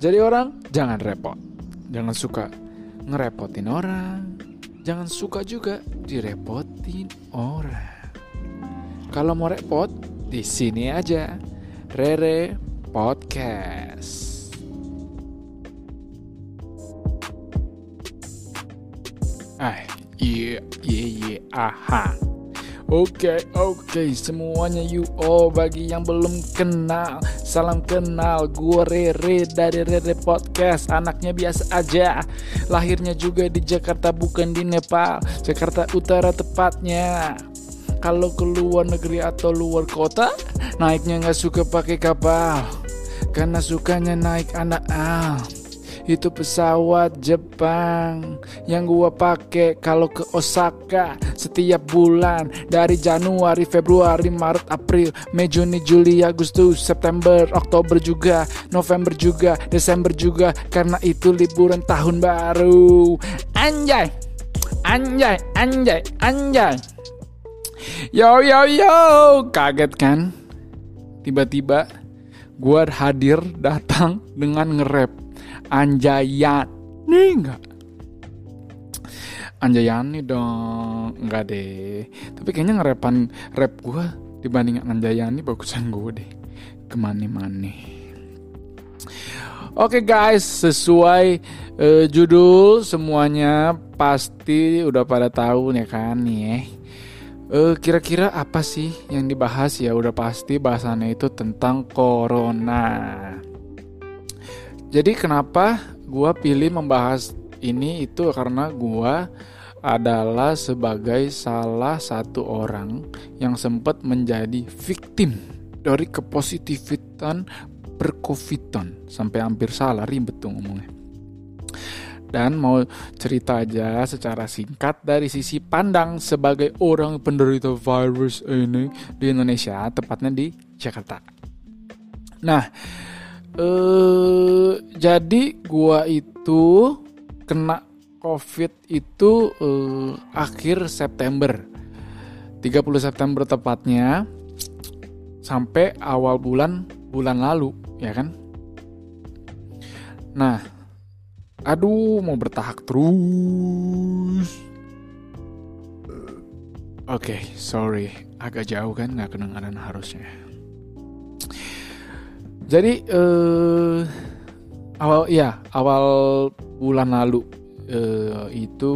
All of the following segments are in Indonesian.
Jadi orang jangan repot. Jangan suka ngerepotin orang. Jangan suka juga direpotin orang. Kalau mau repot, di sini aja. Rere Podcast. Ah, iya, iya, iya, aha. Oke, oke, semuanya you all bagi yang belum kenal Salam kenal, gue Rere dari Rere Podcast Anaknya biasa aja. Lahirnya juga di Jakarta bukan di Nepal Jakarta Utara tepatnya. Kalau ke luar negeri atau luar kota Naiknya nggak suka pakai kapal Karena sukanya naik anak al itu pesawat Jepang yang gua pakai kalau ke Osaka setiap bulan dari Januari, Februari, Maret, April, Mei, Juni, Juli, Agustus, September, Oktober juga, November juga, Desember juga karena itu liburan tahun baru. Anjay. Anjay, anjay, anjay. Yo yo yo, kaget kan? Tiba-tiba gua hadir datang dengan nge-rap Anjayani enggak? Anjayani dong, enggak deh. Tapi kayaknya ngerepan rap gue dibanding Anjayani bagusan gue deh. Ke mana-mana. Oke guys, sesuai uh, judul semuanya pasti udah pada tahu nih kan nih ya. Uh, kira-kira apa sih yang dibahas ya udah pasti bahasannya itu tentang corona. Jadi kenapa gue pilih membahas ini itu karena gue adalah sebagai salah satu orang yang sempat menjadi victim dari kepositifan percovidan sampai hampir salah ribet tuh ngomongnya. Dan mau cerita aja secara singkat dari sisi pandang sebagai orang penderita virus ini di Indonesia, tepatnya di Jakarta. Nah, eh jadi gua itu kena covid itu eh, akhir September. 30 September tepatnya sampai awal bulan bulan lalu ya kan? Nah aduh mau bertahak terus. Oke okay, sorry agak jauh kan nggak kedengaran harusnya jadi eh, awal ya awal bulan lalu eh, itu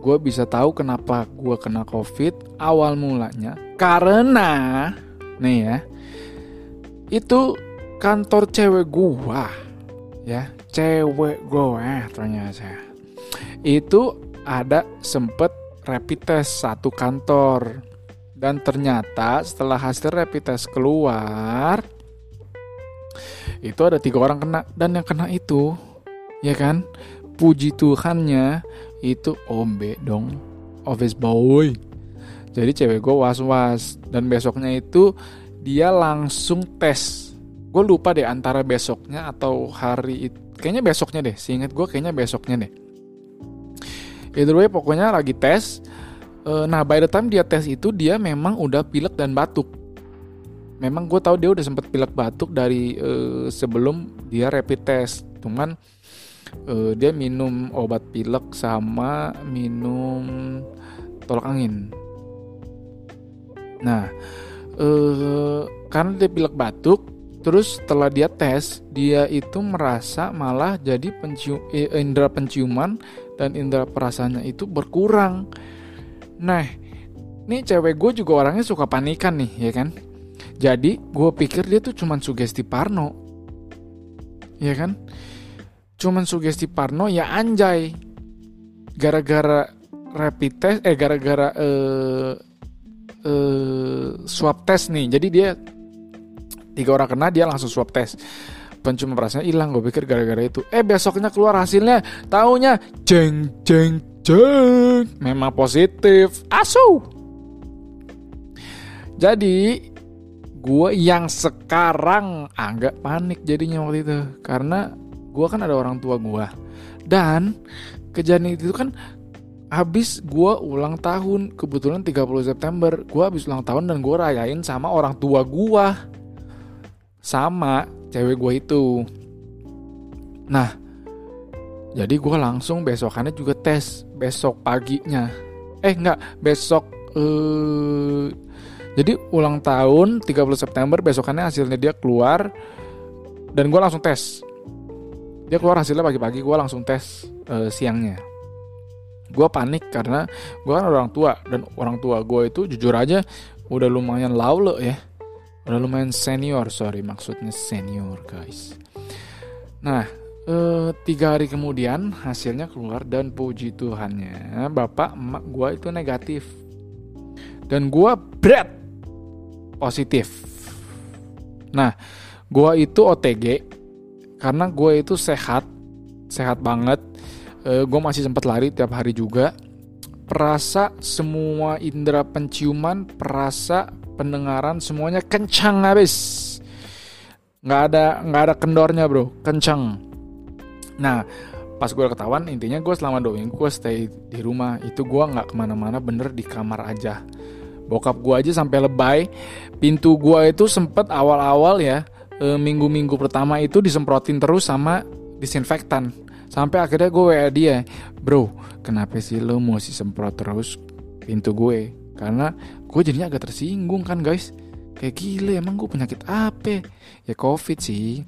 gue bisa tahu kenapa gue kena covid awal mulanya. Karena nih ya itu kantor cewek gue ya cewek gue ternyata itu ada sempet rapid test satu kantor. Dan ternyata setelah hasil rapid test keluar itu ada tiga orang kena dan yang kena itu ya kan? Puji Tuhannya itu ombe dong. Office boy. Jadi cewek gue was was dan besoknya itu dia langsung tes. Gue lupa deh antara besoknya atau hari itu kayaknya besoknya deh seingat gue kayaknya besoknya deh. Either way pokoknya lagi tes eh, nah by the time dia tes itu dia memang udah pilek dan batuk memang gue tahu dia udah sempet pilek batuk dari uh, sebelum dia rapid test. Cuman uh, dia minum obat pilek sama minum tolak angin. Nah uh, karena dia pilek batuk terus setelah dia tes dia itu merasa malah jadi pencium eh, indera penciuman dan indera perasaannya itu berkurang. Nah ini cewek gue juga orangnya suka panikan nih ya kan jadi gue pikir dia tuh cuman sugesti Parno. Ya kan? Cuman sugesti Parno ya anjay. Gara-gara rapid test eh gara-gara uh, uh, swab test nih. Jadi dia tiga orang kena dia langsung swab test. Penciuman perasaan hilang gue pikir gara-gara itu. Eh besoknya keluar hasilnya taunya jeng jeng jeng memang positif. Asu. Jadi gue yang sekarang. Agak panik jadinya waktu itu. Karena gue kan ada orang tua gue dan kejadian itu kan habis gue ulang tahun. Kebetulan 30 September gue habis ulang tahun dan gue rayain sama orang tua gue sama cewek gue itu. Nah, jadi gue langsung besokannya juga tes besok paginya. Eh enggak, besok eh jadi ulang tahun 30 September besokannya hasilnya dia keluar dan gue langsung tes. Dia keluar hasilnya pagi-pagi, gue langsung tes uh, siangnya. Gue panik karena gue kan orang tua dan orang tua gue itu jujur aja udah lumayan laule ya, udah lumayan senior sorry maksudnya senior guys. Nah uh, tiga hari kemudian hasilnya keluar dan puji Tuhannya bapak emak gue itu negatif dan gue berat positif. Nah gue itu OTG karena gue itu sehat sehat banget. Uh, gue masih sempat lari tiap hari juga. Perasa semua indera penciuman perasa pendengaran semuanya kencang habis. Nggak ada nggak ada kendornya bro. Kencang. Nah, pas gue ketahuan intinya gue selama dua minggu gue stay di rumah. Itu gue nggak ke mana-mana bener di kamar aja bokap gue aja sampai lebay. Pintu gue itu sempet awal-awal ya e, minggu-minggu pertama itu disemprotin terus sama disinfektan. Sampai akhirnya gue WA dia bro kenapa sih lo mau si semprot terus pintu gue? Karena gue jadinya agak tersinggung kan guys. Kayak gila emang gue penyakit apa? Ya covid sih.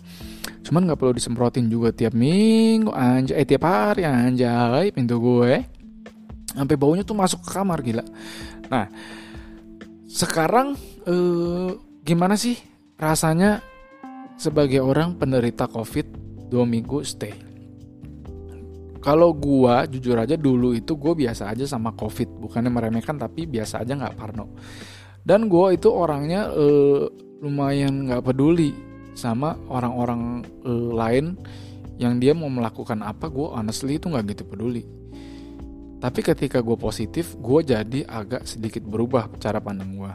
Cuman nggak perlu disemprotin juga tiap minggu anjay eh tiap hari anjay pintu gue. Sampai baunya tuh masuk ke kamar gila. Nah sekarang eh, gimana sih rasanya sebagai orang penderita covid dua minggu stay? Kalau gua jujur aja dulu itu gue biasa aja sama covid. Bukannya meremehkan tapi biasa aja nggak parno. Dan gue itu orangnya uh, lumayan nggak peduli sama orang-orang uh, lain yang dia mau melakukan apa gue honestly itu nggak gitu peduli tapi ketika gue positif gue jadi agak sedikit berubah cara pandang gue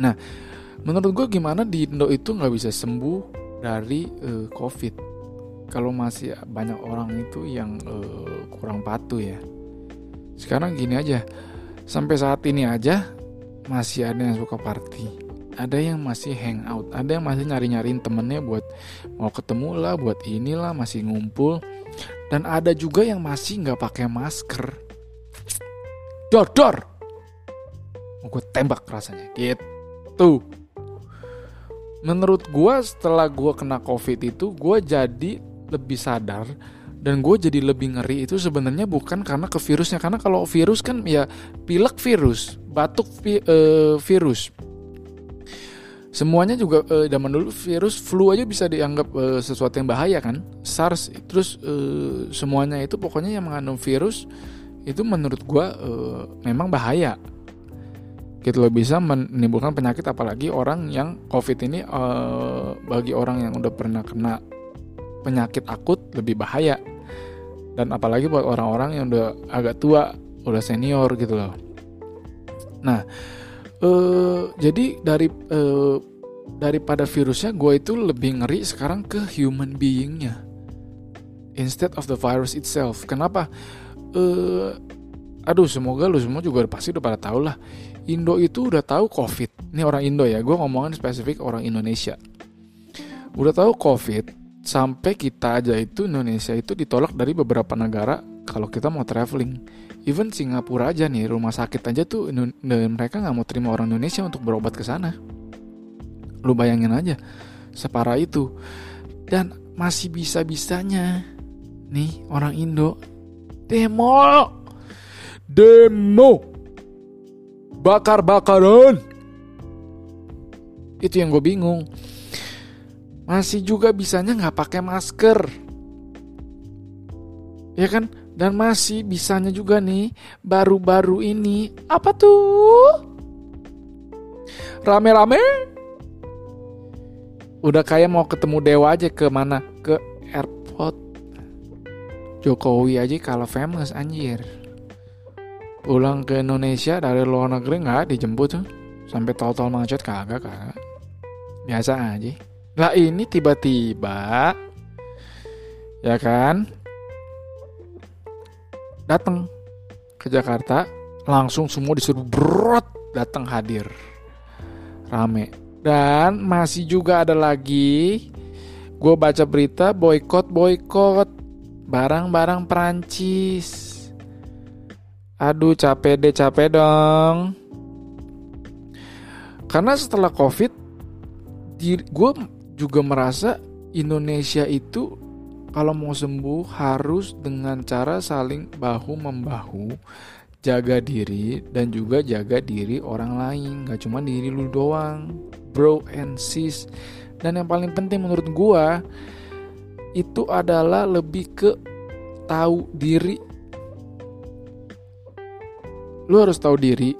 nah menurut gue gimana di Indo itu nggak bisa sembuh dari uh, covid? Kalau masih banyak orang itu yang uh, kurang patuh ya. Sekarang gini aja sampai saat ini aja masih ada yang suka party ada yang masih hangout ada yang masih nyari-nyariin temennya buat mau ketemu lah buat inilah masih ngumpul dan ada juga yang masih nggak pakai masker. Dor dor. Mau gue tembak rasanya. Gitu. Menurut gue setelah gue kena covid itu gue jadi lebih sadar dan gue jadi lebih ngeri itu sebenarnya bukan karena ke virusnya. Karena kalau virus kan ya pilek virus batuk vi, uh, virus semuanya juga uh, zaman dulu virus flu aja bisa dianggap uh, sesuatu yang bahaya kan? SARS terus uh, semuanya itu pokoknya yang mengandung virus itu menurut gua uh, memang bahaya. Gitu bisa menimbulkan penyakit apalagi orang yang covid ini uh, bagi orang yang udah pernah kena penyakit akut lebih bahaya. Dan apalagi buat orang-orang yang udah agak tua udah senior gitu loh. Nah uh, jadi dari uh, daripada virusnya gue itu lebih ngeri sekarang ke human beingnya. Instead of the virus itself. Kenapa? Uh, aduh semoga lu semua juga pasti udah pada tahu lah. Indo itu udah tahu covid. Ini orang Indo ya gue ngomongin spesifik orang Indonesia. Udah tahu covid sampai kita aja itu Indonesia itu ditolak dari beberapa negara kalau kita mau traveling even Singapura aja nih rumah sakit aja tuh mereka nggak mau terima orang Indonesia untuk berobat ke sana. Lu bayangin aja separah itu. Dan masih bisa bisanya nih orang Indo demo! Demo! Bakar bakaran itu yang gue bingung. Masih juga bisanya nggak pakai masker. Ya kan dan masih bisanya juga nih baru-baru ini apa tuh? Rame-rame? Udah kayak mau ketemu dewa aja ke mana? Ke airport. Jokowi aja kalau famous anjir. Pulang ke Indonesia dari luar negeri nggak dijemput tuh. Sampai tol-tol macet kagak kagak. Biasa aja. Lah ini tiba-tiba ya kan datang ke Jakarta langsung semua disuruh berat datang hadir. Rame. Dan masih juga ada lagi gue baca berita boykot boykot. Barang-barang Perancis. Aduh capek deh capek dong. Karena setelah covid gue juga merasa Indonesia itu kalau mau sembuh harus dengan cara saling bahu membahu jaga diri dan juga jaga diri orang lain. Gak cuma diri lu doang bro and sis. Dan yang paling penting menurut gua itu adalah lebih ke tahu diri. Lu harus tahu diri.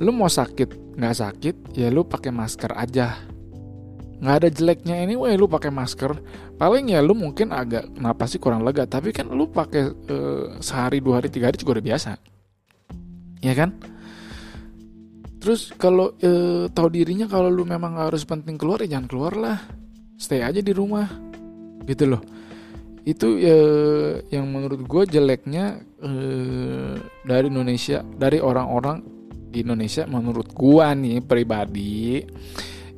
Lu mau sakit nggak sakit ya lu pakai masker aja nggak ada jeleknya anyway lu pakai masker. Paling ya lu mungkin agak kenapa sih kurang lega? Tapi kan lu pakai uh, sehari dua hari tiga hari juga udah biasa. Ya kan? Terus kalau uh, tahu dirinya kalau lu memang harus penting keluar ya jangan keluar lah. Stay aja di rumah. Gitu loh. Itu ya yang menurut gue jeleknya uh, dari Indonesia dari orang-orang di Indonesia menurut gue nih pribadi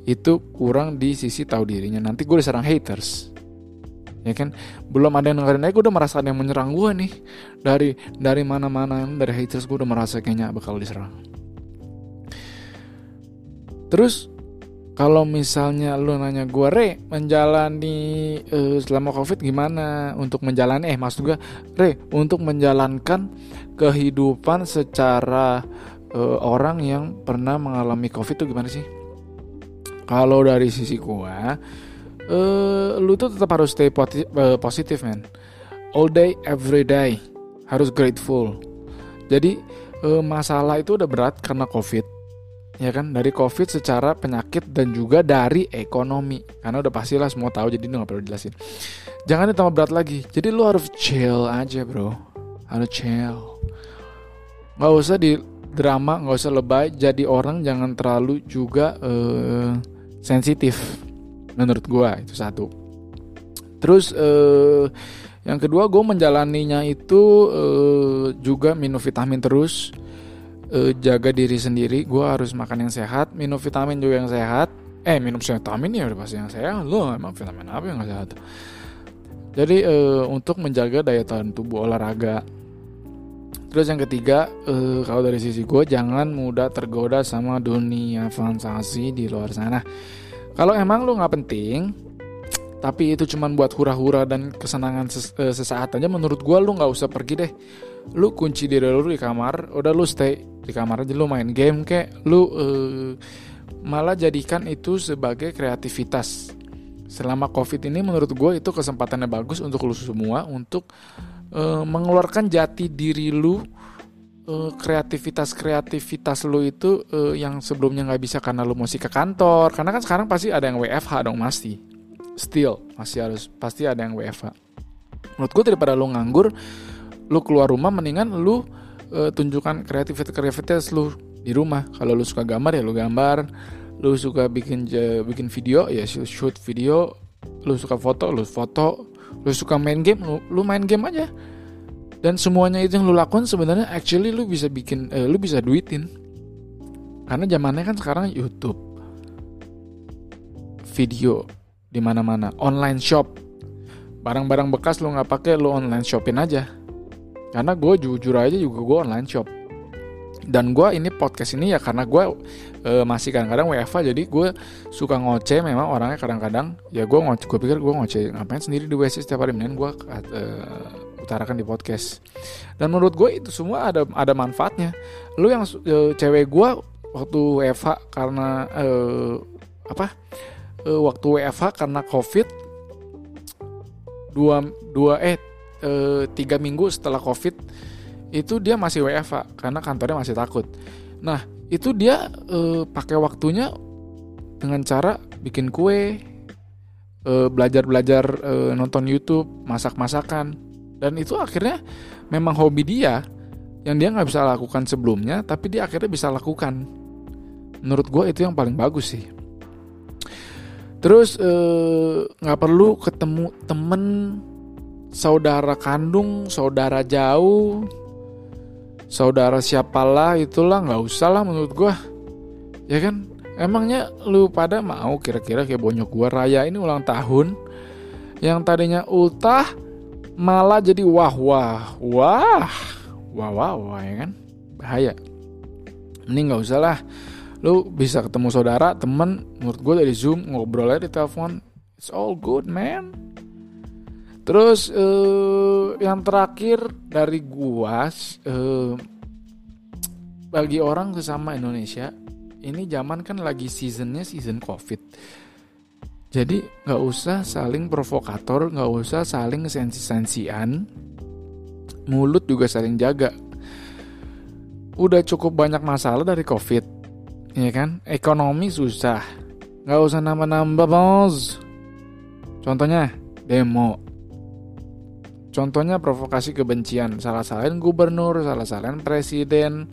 itu kurang di sisi tahu dirinya. Nanti gue diserang haters. Ya kan? Belum ada yang dengerin aja gue udah merasa ada yang menyerang gue nih. Dari dari mana-mana dari haters gue udah merasa kayaknya bakal diserang. Terus kalau misalnya lu nanya gue re menjalani uh, selama covid gimana? Untuk menjalani eh maksud gue re untuk menjalankan kehidupan secara uh, orang yang pernah mengalami covid itu gimana sih kalau dari sisi gue uh, lu tuh tetap harus stay uh, positif man all day every day. Harus grateful. Jadi uh, masalah itu udah berat karena covid ya kan? Dari covid secara penyakit dan juga dari ekonomi. Karena udah pastilah semua tahu jadi nggak perlu jelasin jangan ditambah berat lagi. Jadi lu harus chill aja bro. Harus chill. Nggak usah di drama nggak usah lebay. Jadi orang jangan terlalu juga uh, sensitif menurut gue itu satu. Terus uh, yang kedua gue menjalaninya itu uh, juga minum vitamin terus. Uh, jaga diri sendiri gue harus makan yang sehat minum vitamin juga yang sehat. Eh minum vitamin ya udah pasti yang sehat. Lo emang vitamin apa yang gak sehat? Jadi uh, untuk menjaga daya tahan tubuh olahraga Terus yang ketiga, uh, kalau dari sisi gue jangan mudah tergoda sama dunia fantasi di luar sana. Kalau emang lu nggak penting, tapi itu cuma buat hura-hura dan kesenangan ses uh, sesaat aja, menurut gue lu nggak usah pergi deh. Lu kunci diri lu di kamar, udah lu stay di kamar aja, lu main game kayak lu uh, malah jadikan itu sebagai kreativitas. Selama covid ini menurut gue itu kesempatannya bagus untuk lu semua untuk uh, mengeluarkan jati diri lu uh, kreativitas kreativitas lu itu uh, yang sebelumnya nggak bisa karena lu mesti ke kantor. Karena kan sekarang pasti ada yang WFH dong pasti. Still masih harus pasti ada yang WFH menurut gue daripada lu nganggur lu keluar rumah mendingan lu uh, tunjukkan kreativitas kreativitas lu di rumah. Kalau lu suka gambar ya lu gambar. Lu suka bikin bikin video ya shoot video. Lu suka foto lu foto lu suka main game lu, lu main game aja. Dan semuanya itu yang lu lakukan sebenarnya actually lu bisa bikin eh, lu bisa duitin. Karena zamannya kan sekarang YouTube. Video di mana-mana. Online shop. Barang-barang bekas lu nggak pakai lu online shopin aja. Karena gue jujur aja juga gue online shop dan gue ini podcast ini ya karena gue e, masih kadang-kadang WFA jadi gue suka ngoceh memang orangnya kadang-kadang. Ya gue ngoceh gue pikir gue ngoceh ngapain sendiri di WC setiap hari mendingan gue e, utarakan di podcast. Dan menurut gue itu semua ada ada manfaatnya. Lu yang e, cewek gue waktu WFH karena e, apa e, waktu WFH karena covid dua dua eh e, tiga minggu setelah covid itu dia masih WFH karena kantornya masih takut. Nah itu dia e, pakai waktunya dengan cara bikin kue belajar belajar e, nonton YouTube masak masakan dan itu akhirnya memang hobi dia yang dia nggak bisa lakukan sebelumnya tapi dia akhirnya bisa lakukan. Menurut gue itu yang paling bagus sih. Terus eh, nggak eh, perlu ketemu temen saudara kandung saudara jauh saudara siapalah itulah nggak usah lah menurut gue ya kan? Emangnya lu pada mau kira-kira kayak bonyok gue raya ini ulang tahun? Yang tadinya ultah malah jadi wah wah wah wah wah wah ya kan? Bahaya. Ini nggak usah lah lu bisa ketemu saudara temen menurut gue dari zoom ngobrol aja di telepon. It's all good man terus uh, yang terakhir dari gua uh, bagi orang sesama Indonesia ini zaman kan lagi seasonnya season covid jadi nggak usah saling provokator, nggak usah saling sensi-sensian. Mulut juga saling jaga. Udah cukup banyak masalah dari covid, ya kan? Ekonomi susah, nggak usah nambah-nambah bos. Contohnya demo. Contohnya provokasi kebencian, salah-salahin gubernur, salah-salahin presiden.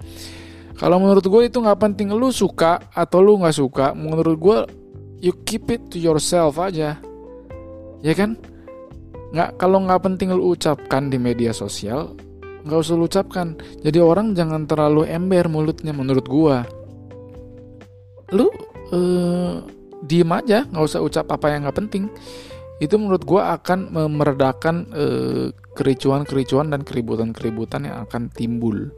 Kalau menurut gue itu nggak penting. Lu suka atau lu nggak suka. Menurut gue you keep it to yourself aja. Ya kan? Nggak kalau nggak penting lu ucapkan di media sosial nggak usah lu ucapkan. Jadi orang jangan terlalu ember mulutnya menurut gua. Lu uh, diem aja. Nggak usah ucap apa yang nggak penting itu menurut gua akan meredakan uh, kericuan-kericuan dan keributan-keributan yang akan timbul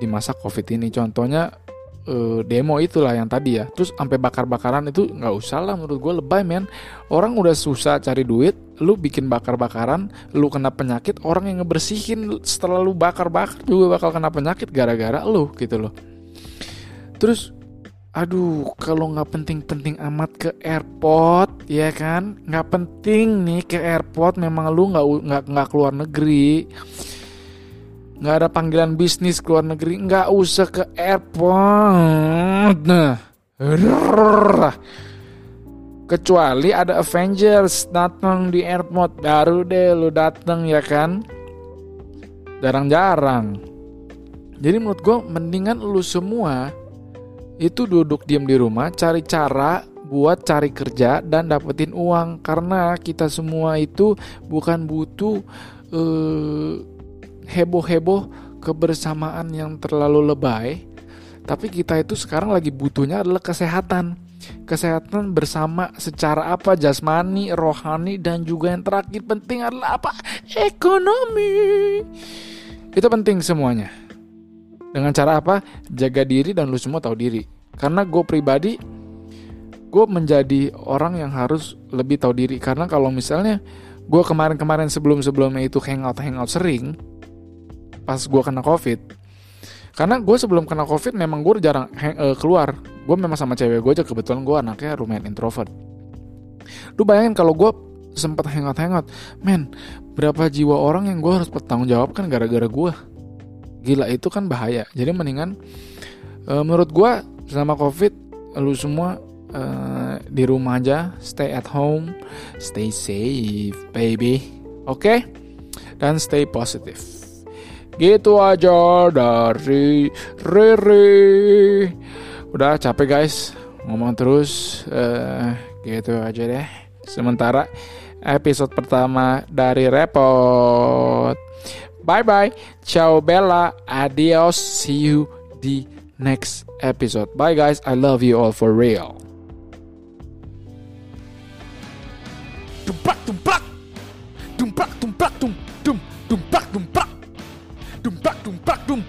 di masa covid ini. Contohnya uh, demo itulah yang tadi ya. Terus sampai bakar-bakaran itu nggak usah lah menurut gue lebay men. Orang udah susah cari duit lu bikin bakar-bakaran lu kena penyakit orang yang ngebersihin setelah lu bakar-bakar juga bakal kena penyakit gara-gara lu gitu loh. Terus aduh kalau nggak penting-penting amat ke airport ya kan? Nggak penting nih ke airport memang lu nggak nggak nggak keluar negeri. Nggak ada panggilan bisnis ke luar negeri nggak usah ke airport. Nah. Kecuali ada Avengers datang di airport baru deh lu datang ya kan jarang-jarang jadi menurut gue mendingan lu semua itu duduk diam di rumah cari cara buat cari kerja dan dapetin uang karena kita semua itu bukan butuh uh, heboh-heboh kebersamaan yang terlalu lebay, tapi kita itu sekarang lagi butuhnya adalah kesehatan. Kesehatan bersama secara apa jasmani, rohani dan juga yang terakhir penting adalah apa? Ekonomi. Itu penting semuanya. Dengan cara apa? Jaga diri dan lu semua tahu diri. Karena gue pribadi gue menjadi orang yang harus lebih tahu diri. Karena kalau misalnya gue kemarin-kemarin sebelum-sebelumnya itu hangout hangout sering pas gue kena covid karena gue sebelum kena covid memang gue jarang hang, uh, keluar. Gue memang sama cewek gue aja. Kebetulan gue anaknya lumayan introvert. Lu bayangin kalau gue sempat hangout-hangout men berapa jiwa orang yang gue harus bertanggung jawab kan gara-gara gue gila itu kan bahaya jadi mendingan uh, menurut gue selama covid lu semua uh, di rumah aja stay at home stay safe baby oke okay? dan stay positive Gitu aja dari Riri. Udah capek guys ngomong terus. Uh, gitu aja deh. Sementara episode pertama dari Repot. Bye bye. Ciao Bella. Adios. See you the next episode. Bye guys. I love you all for real. Tumpak tumpak. Tumpak tumpak tum tum tumpak tumpak. Tumpak tumpak tum.